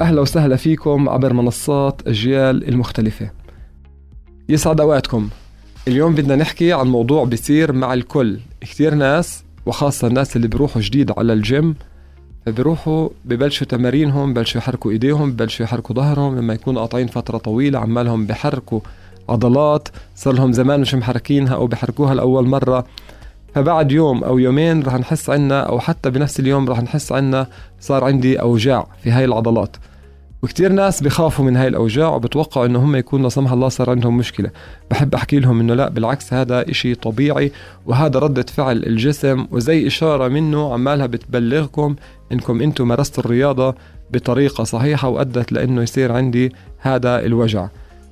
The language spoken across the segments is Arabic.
أهلا وسهلا فيكم عبر منصات أجيال المختلفة. يسعد أوقاتكم. اليوم بدنا نحكي عن موضوع بيصير مع الكل. كثير ناس وخاصة الناس اللي بيروحوا جديد على الجيم فبيروحوا ببلشوا تمارينهم بلشوا يحركوا إيديهم بلشوا يحركوا ظهرهم. لما يكونوا قاطعين فترة طويلة عمالهم بحركوا عضلات. صار لهم زمان مش محركينها أو بحركوها لأول مرة. فبعد يوم أو يومين رح نحس عنا أو حتى بنفس اليوم رح نحس عنا صار عندي أوجاع في هاي العضلات. وكتير ناس بخافوا من هاي الأوجاع وبتوقعوا إنه هم يكون لا سمح الله صار عندهم مشكلة. بحب أحكي لهم إنه لا بالعكس هذا إشي طبيعي وهذا ردة فعل الجسم وزي إشارة منه عمالها بتبلغكم إنكم أنتم مارستوا الرياضة بطريقة صحيحة وأدت لأنه يصير عندي هذا الوجع.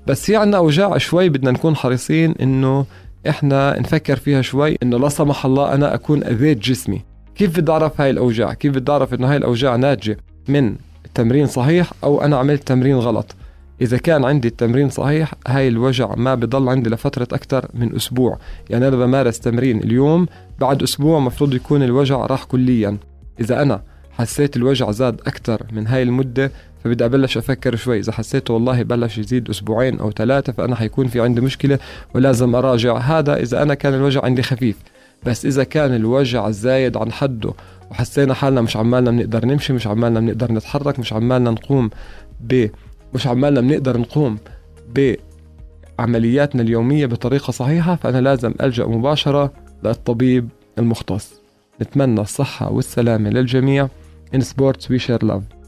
بس في عنا أوجاع شوي بدنا نكون حريصين إنه إحنا نفكر فيها شوي إنه لا سمح الله أنا أكون أذيت جسمي. كيف بدي أعرف هاي الأوجاع؟ كيف بدي أعرف إنه هاي الأوجاع ناتجة من التمرين صحيح أو أنا عملت تمرين غلط؟ إذا كان عندي التمرين صحيح هاي الوجع ما بضل عندي لفترة أكثر من أسبوع. يعني أنا بمارس تمرين اليوم بعد أسبوع مفروض يكون الوجع راح كليا. إذا أنا حسيت الوجع زاد أكثر من هاي المدة فبدي أبلش أفكر شوي. إذا حسيت والله بلش يزيد أسبوعين أو ثلاثة فأنا حيكون في عندي مشكلة ولازم أراجع. هذا إذا أنا كان الوجع عندي خفيف بس إذا كان الوجع زايد عن حده وحسينا حالنا مش عمالنا بنقدر نمشي مش عمالنا بنقدر نتحرك مش عمالنا نقوم ب مش عمالنا بنقدر نقوم بعملياتنا اليومية بطريقة صحيحة فأنا لازم ألجأ مباشرة للطبيب المختص. نتمنى الصحة والسلامة للجميع. In sports we share love.